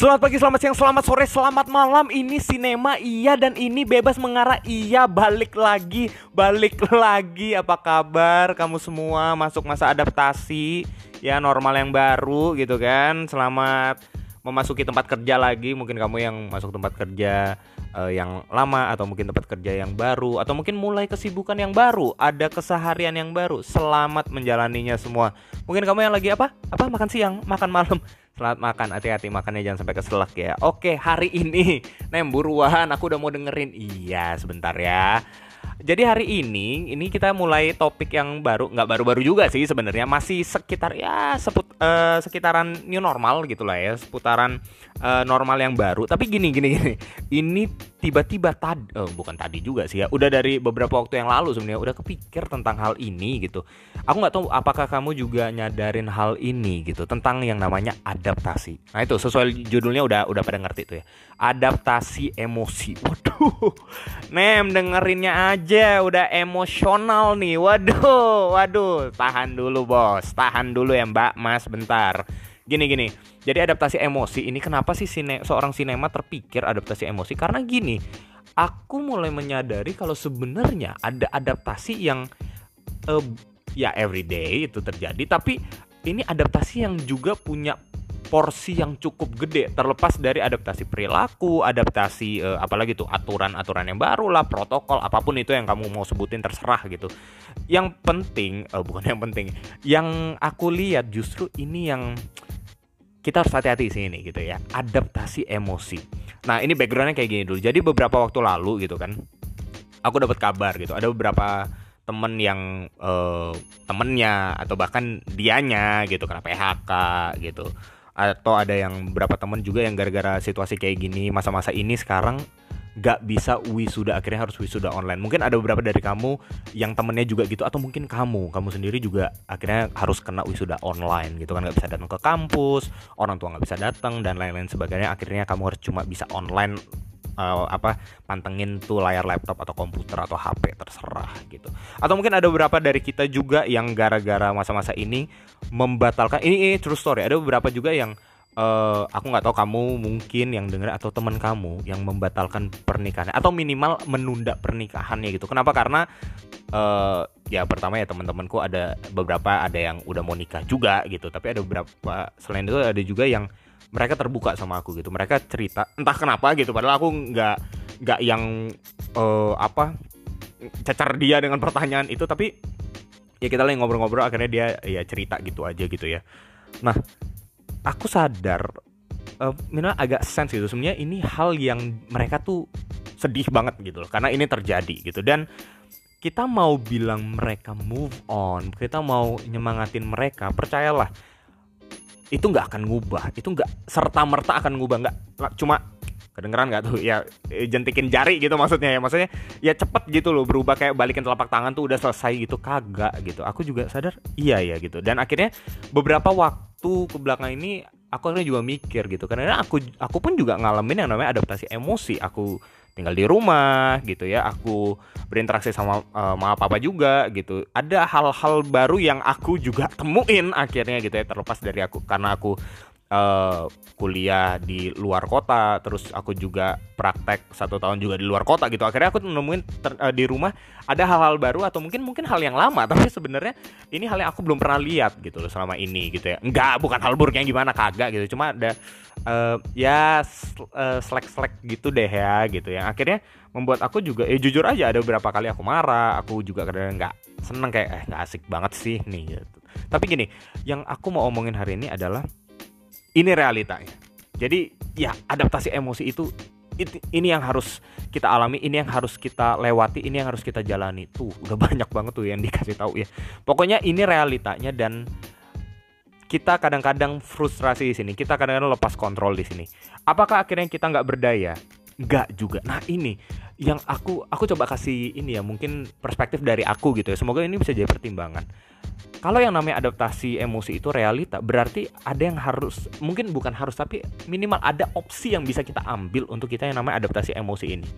Selamat pagi, selamat siang, selamat sore, selamat malam. Ini sinema iya dan ini bebas mengarah. Iya Balik lagi, balik lagi. Apa kabar kamu semua? Masuk masa adaptasi Ya normal yang baru gitu kan? Selamat memasuki tempat kerja lagi Mungkin kamu yang masuk tempat kerja uh, yang lama atau mungkin tempat kerja yang baru atau mungkin mulai kesibukan yang baru, ada keseharian yang baru. Selamat menjalaninya semua. Mungkin kamu yang lagi apa? Apa makan siang, makan malam. Selamat makan, hati-hati makannya jangan sampai keselak ya. Oke, hari ini Nem buruan, aku udah mau dengerin. Iya, sebentar ya. Jadi hari ini ini kita mulai topik yang baru, nggak baru-baru juga sih sebenarnya, masih sekitar ya seput, uh, sekitaran new normal gitulah ya, seputaran uh, normal yang baru. Tapi gini gini gini, ini tiba-tiba tadi, uh, bukan tadi juga sih ya, udah dari beberapa waktu yang lalu sebenarnya udah kepikir tentang hal ini gitu. Aku nggak tahu apakah kamu juga nyadarin hal ini gitu tentang yang namanya adaptasi. Nah itu sesuai judulnya udah udah pada ngerti tuh ya, adaptasi emosi. Waduh, nem dengerinnya aja udah emosional nih. Waduh, waduh, tahan dulu bos, tahan dulu ya Mbak, Mas, bentar. Gini gini. Jadi adaptasi emosi ini kenapa sih sine, seorang sinema terpikir adaptasi emosi? Karena gini, aku mulai menyadari kalau sebenarnya ada adaptasi yang uh, ya everyday itu terjadi, tapi ini adaptasi yang juga punya porsi yang cukup gede terlepas dari adaptasi perilaku, adaptasi uh, apalagi tuh aturan-aturan yang baru lah, protokol apa pun itu yang kamu mau sebutin terserah gitu. Yang penting uh, bukan yang penting, yang aku lihat justru ini yang kita harus hati-hati sih ini gitu ya, adaptasi emosi. Nah, ini backgroundnya kayak gini dulu. Jadi beberapa waktu lalu gitu kan, aku dapat kabar gitu, ada beberapa temen yang uh, temennya atau bahkan dianya gitu karena PHK gitu atau ada yang berapa temen juga yang gara-gara situasi kayak gini masa-masa ini sekarang gak bisa wisuda akhirnya harus wisuda online mungkin ada beberapa dari kamu yang temennya juga gitu atau mungkin kamu kamu sendiri juga akhirnya harus kena wisuda online gitu kan gak bisa datang ke kampus orang tua gak bisa datang dan lain-lain sebagainya akhirnya kamu harus cuma bisa online uh, apa pantengin tuh layar laptop atau komputer atau HP terserah gitu. Atau mungkin ada beberapa dari kita juga yang gara-gara masa-masa ini membatalkan ini, ini true story. Ada beberapa juga yang uh, aku nggak tahu kamu mungkin yang denger atau teman kamu yang membatalkan pernikahannya atau minimal menunda pernikahannya gitu. Kenapa? Karena uh, ya pertama ya teman-temanku ada beberapa ada yang udah mau nikah juga gitu. Tapi ada beberapa selain itu ada juga yang mereka terbuka sama aku gitu mereka cerita entah kenapa gitu padahal aku nggak nggak yang uh, apa cacar dia dengan pertanyaan itu tapi ya kita lagi ngobrol-ngobrol akhirnya dia ya cerita gitu aja gitu ya nah aku sadar uh, minimal agak sense gitu. Sebenarnya ini hal yang mereka tuh sedih banget gitu loh karena ini terjadi gitu. Dan kita mau bilang mereka move on kita mau nyemangatin mereka percayalah itu nggak akan ngubah. Itu nggak serta merta akan ngubah. Nggak cuma kedengeran nggak tuh? Ya eh, jentikin jari gitu maksudnya ya. Maksudnya ya cepet gitu loh berubah kayak balikin telapak tangan tuh udah selesai gitu. Kagak gitu. Aku juga sadar iya ya gitu. Dan akhirnya beberapa waktu ke belakang ini aku akhirnya juga mikir gitu. Karena aku aku pun juga ngalamin yang namanya adaptasi emosi. Aku tinggal di rumah gitu ya. Aku berinteraksi sama uh, mama papa juga gitu. Ada hal-hal baru yang aku juga temuin akhirnya gitu ya terlepas dari aku karena aku uh, kuliah di luar kota terus aku juga praktek satu tahun juga di luar kota gitu. Akhirnya aku nemuin ter, uh, di rumah ada hal-hal baru atau mungkin mungkin hal yang lama tapi sebenarnya ini hal yang aku belum pernah lihat gitu loh selama ini gitu ya. Enggak bukan hal buruk yang gimana? Kagak gitu. Cuma ada uh, ya uh, slack-slack gitu deh ya gitu. Yang akhirnya membuat aku juga eh jujur aja ada beberapa kali aku marah aku juga kadang nggak seneng kayak eh nggak asik banget sih nih gitu. tapi gini yang aku mau omongin hari ini adalah ini realitanya jadi ya adaptasi emosi itu ini yang harus kita alami, ini yang harus kita lewati, ini yang harus kita jalani. Tuh, udah banyak banget tuh yang dikasih tahu ya. Pokoknya ini realitanya dan kita kadang-kadang frustrasi di sini, kita kadang-kadang lepas kontrol di sini. Apakah akhirnya kita nggak berdaya? Nggak juga. Nah ini yang aku aku coba kasih ini ya mungkin perspektif dari aku gitu ya. Semoga ini bisa jadi pertimbangan kalau yang namanya adaptasi emosi itu realita berarti ada yang harus mungkin bukan harus tapi minimal ada opsi yang bisa kita ambil untuk kita yang namanya adaptasi emosi ini.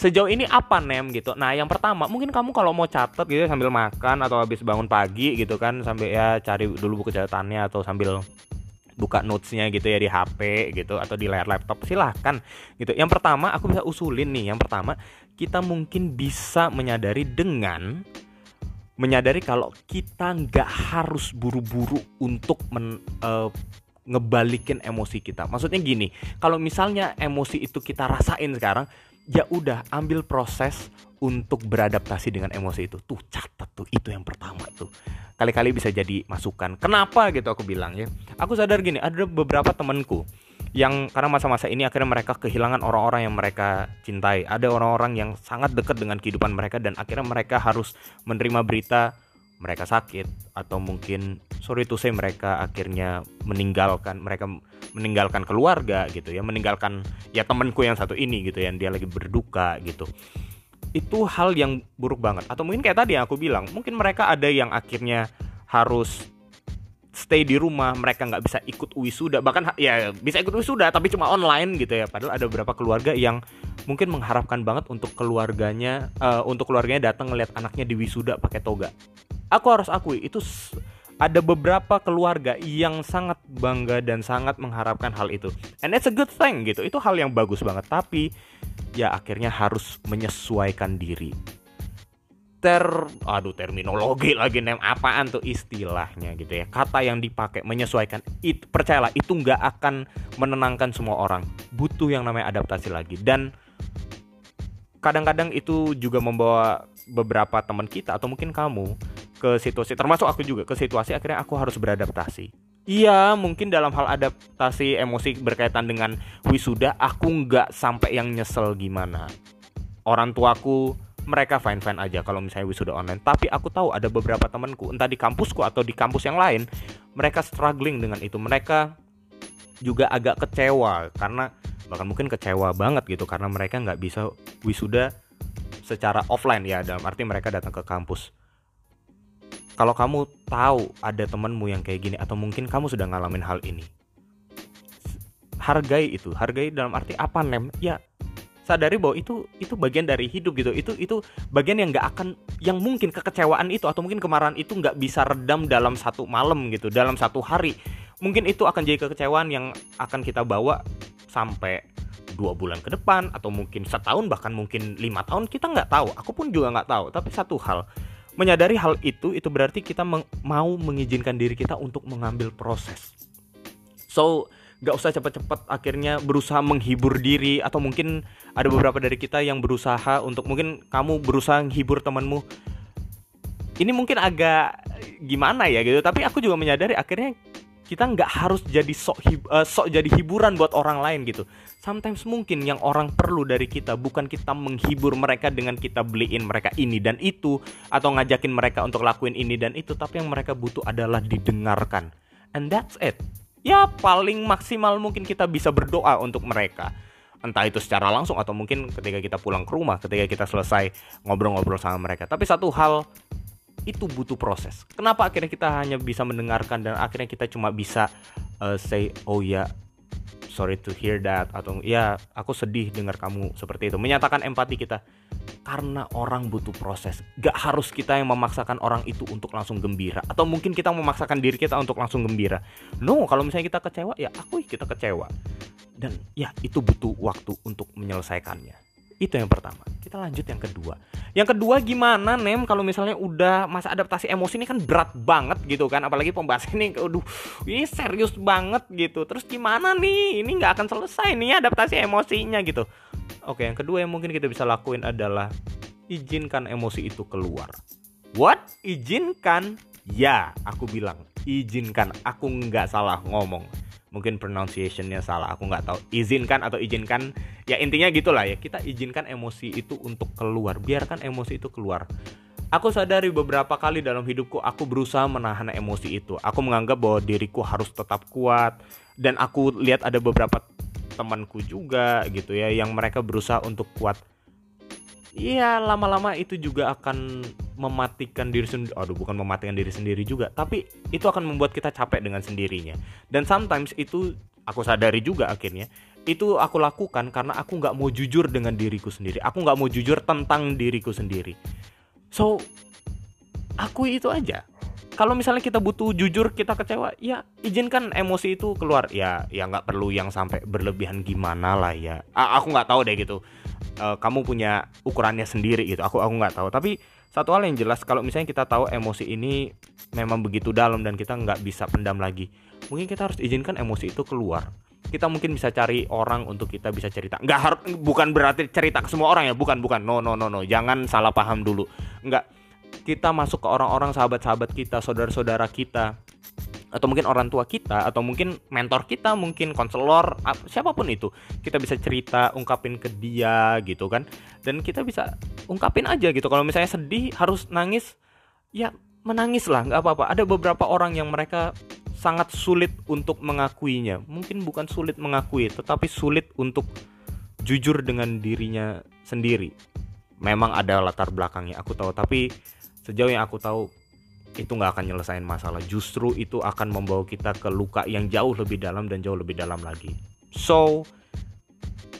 Sejauh ini apa nem gitu? Nah yang pertama mungkin kamu kalau mau catat gitu sambil makan atau habis bangun pagi gitu kan sambil ya cari dulu buku catatannya atau sambil buka notesnya gitu ya di HP gitu atau di layar laptop silahkan gitu. Yang pertama aku bisa usulin nih yang pertama kita mungkin bisa menyadari dengan menyadari kalau kita nggak harus buru-buru untuk men, uh, ngebalikin emosi kita. Maksudnya gini kalau misalnya emosi itu kita rasain sekarang ya udah ambil proses untuk beradaptasi dengan emosi itu. Tuh catat tuh itu yang pertama tuh. Kali-kali bisa jadi masukan. Kenapa gitu aku bilang ya? Aku sadar gini ada beberapa temanku yang karena masa-masa ini akhirnya mereka kehilangan orang-orang yang mereka cintai. Ada orang-orang yang sangat dekat dengan kehidupan mereka dan akhirnya mereka harus menerima berita mereka sakit atau mungkin sorry to say mereka akhirnya meninggalkan mereka meninggalkan keluarga gitu ya meninggalkan ya temanku yang satu ini gitu yang dia lagi berduka gitu. Itu hal yang buruk banget. Atau mungkin kayak tadi yang aku bilang mungkin mereka ada yang akhirnya harus stay di rumah mereka nggak bisa ikut wisuda. Bahkan ya bisa ikut wisuda tapi cuma online gitu ya. Padahal ada beberapa keluarga yang mungkin mengharapkan banget untuk keluarganya uh, untuk keluarganya datang ngeliat anaknya di wisuda pakai toga. Aku harus akui itu ada beberapa keluarga yang sangat bangga dan sangat mengharapkan hal itu. And it's a good thing gitu itu hal yang bagus banget. Tapi ya akhirnya harus menyesuaikan diri ter aduh terminologi lagi nem apaan tuh istilahnya gitu ya. Kata yang dipakai menyesuaikan itu percayalah itu nggak akan menenangkan semua orang. Butuh yang namanya adaptasi lagi. Dan kadang-kadang itu juga membawa beberapa teman kita atau mungkin kamu ke situasi termasuk aku juga ke situasi akhirnya aku harus beradaptasi. Iya, mungkin dalam hal adaptasi emosi berkaitan dengan wisuda, aku nggak sampai yang nyesel gimana. Orang tuaku mereka fine fine aja kalau misalnya wisuda online. Tapi aku tahu ada beberapa temanku, entah di kampusku atau di kampus yang lain, mereka struggling dengan itu. Mereka juga agak kecewa karena bahkan mungkin kecewa banget gitu karena mereka nggak bisa wisuda secara offline ya dalam arti mereka datang ke kampus kalau kamu tahu ada temanmu yang kayak gini atau mungkin kamu sudah ngalamin hal ini hargai itu hargai dalam arti apa nem ya sadari bahwa itu itu bagian dari hidup gitu. Itu itu bagian yang nggak akan yang mungkin kekecewaan itu atau mungkin kemarahan itu nggak bisa redam dalam satu malam gitu dalam satu hari. Mungkin itu akan jadi kekecewaan yang akan kita bawa sampai dua bulan ke depan atau mungkin setahun bahkan mungkin lima tahun. Kita nggak tahu. Aku pun juga nggak tahu. Tapi satu hal menyadari hal itu itu berarti kita meng mau mengizinkan diri kita untuk mengambil proses. So gak usah cepet-cepet akhirnya berusaha menghibur diri atau mungkin ada beberapa dari kita yang berusaha untuk mungkin kamu berusaha menghibur temanmu. Ini mungkin agak gimana ya gitu tapi aku juga menyadari akhirnya kita nggak harus jadi sok hib uh, sok jadi hiburan buat orang lain gitu. Sometimes mungkin yang orang perlu dari kita bukan kita menghibur mereka dengan kita beliin mereka ini dan itu atau ngajakin mereka untuk lakuin ini dan itu tapi yang mereka butuh adalah didengarkan. And that's it ya paling maksimal mungkin kita bisa berdoa untuk mereka entah itu secara langsung atau mungkin ketika kita pulang ke rumah ketika kita selesai ngobrol-ngobrol sama mereka tapi satu hal itu butuh proses. Kenapa akhirnya kita hanya bisa mendengarkan dan akhirnya kita cuma bisa uh, say oh ya sorry to hear that atau ya aku sedih dengar kamu seperti itu. Menyatakan empati kita karena orang butuh proses. Gak harus kita yang memaksakan orang itu untuk langsung gembira atau mungkin kita memaksakan diri kita untuk langsung gembira. No, kalau misalnya kita kecewa ya aku kita kecewa. Dan ya itu butuh waktu untuk menyelesaikannya. Itu yang pertama. Kita lanjut yang kedua. Yang kedua gimana Nem kalau misalnya udah masa adaptasi emosi ini kan berat banget gitu kan. Apalagi pembahasan ini aduh ini serius banget gitu. Terus gimana nih? Ini nggak akan selesai nih adaptasi emosinya gitu. Oke, yang kedua yang mungkin kita bisa lakuin adalah izinkan emosi itu keluar. What? Izinkan? Ya, aku bilang izinkan. Aku nggak salah ngomong mungkin pronunciationnya salah aku nggak tahu. Izinkan atau izinkan ya intinya gitulah ya kita izinkan emosi itu untuk keluar. Biarkan emosi itu keluar. Aku sadari beberapa kali dalam hidupku aku berusaha menahan emosi itu. Aku menganggap bahwa diriku harus tetap kuat dan aku lihat ada beberapa temanku juga gitu ya yang mereka berusaha untuk kuat. Iya lama-lama itu juga akan mematikan diri sendiri aduh bukan mematikan diri sendiri juga tapi itu akan membuat kita capek dengan sendirinya. Dan sometimes itu aku sadari juga akhirnya itu aku lakukan karena aku nggak mau jujur dengan diriku sendiri. Aku nggak mau jujur tentang diriku sendiri. So aku itu aja. Kalau misalnya kita butuh jujur kita kecewa ya izinkan emosi itu keluar. Ya ya nggak perlu yang sampai berlebihan gimana lah ya. A aku nggak tahu deh gitu. Uh, kamu punya ukurannya sendiri gitu. Aku aku nggak tahu. Tapi satu hal yang jelas kalau misalnya kita tahu emosi ini memang begitu dalam dan kita nggak bisa pendam lagi mungkin kita harus izinkan emosi itu keluar. Kita mungkin bisa cari orang untuk kita bisa cerita. Nggak harus bukan berarti cerita ke semua orang ya bukan bukan. No no no no. Jangan salah paham dulu. Nggak. Kita masuk ke orang-orang sahabat-sahabat kita, saudara-saudara kita, atau mungkin orang tua kita, atau mungkin mentor kita, mungkin konselor, siapa pun itu, kita bisa cerita, ungkapin ke dia gitu kan, dan kita bisa ungkapin aja gitu. Kalau misalnya sedih, harus nangis, ya menangis lah, nggak apa-apa. Ada beberapa orang yang mereka sangat sulit untuk mengakuinya. Mungkin bukan sulit mengakui, tetapi sulit untuk jujur dengan dirinya sendiri. Memang ada latar belakangnya, aku tahu, tapi sejauh yang aku tahu itu nggak akan nyelesain masalah. Justru itu akan membawa kita ke luka yang jauh lebih dalam dan jauh lebih dalam lagi. So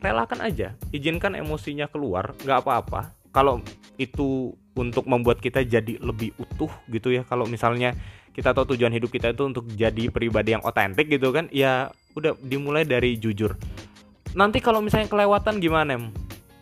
relakan aja. Izinkan emosinya keluar nggak apa-apa. Kalau itu untuk membuat kita jadi lebih utuh gitu ya. Kalau misalnya kita tahu tujuan hidup kita itu untuk jadi pribadi yang otentik gitu kan ya udah dimulai dari jujur. Nanti kalau misalnya kelewatan gimana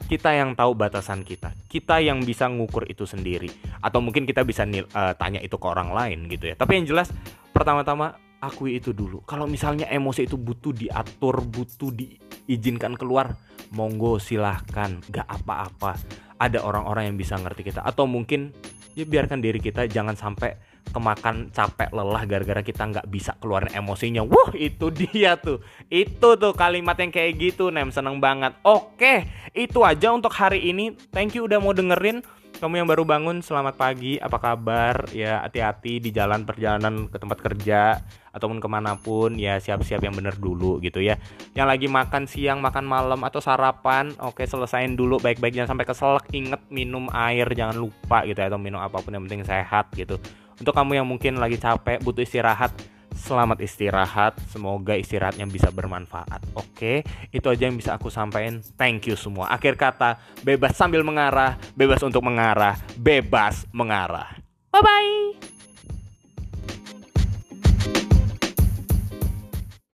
kita yang tahu batasan kita. Kita yang bisa ngukur itu sendiri. Atau mungkin kita bisa uh, tanya itu ke orang lain gitu ya. Tapi yang jelas pertama-tama akui itu dulu. Kalau misalnya emosi itu butuh diatur butuh diizinkan keluar monggo silahkan. Gak apa-apa. Ada orang-orang yang bisa ngerti kita. Atau mungkin ya biarkan diri kita jangan sampai kemakan capek lelah gara-gara kita nggak bisa keluarin emosinya. Wah itu dia tuh. Itu tuh kalimat yang kayak gitu nem seneng banget. Oke itu aja untuk hari ini. Thank you udah mau dengerin. Kamu yang baru bangun selamat pagi. Apa kabar? Ya hati-hati di jalan perjalanan ke tempat kerja ataupun ke mana pun. Ya siap-siap yang bener dulu gitu ya. Yang lagi makan siang makan malam atau sarapan oke selesain dulu. Baik-baik jangan sampai keselak. Inget minum air jangan lupa gitu ya atau minum apa pun yang penting sehat gitu untuk kamu yang mungkin lagi capek, butuh istirahat, selamat istirahat. Semoga istirahatnya bisa bermanfaat. Oke, itu aja yang bisa aku sampaikan. Thank you semua. Akhir kata, bebas sambil mengarah, bebas untuk mengarah, bebas mengarah. Bye bye.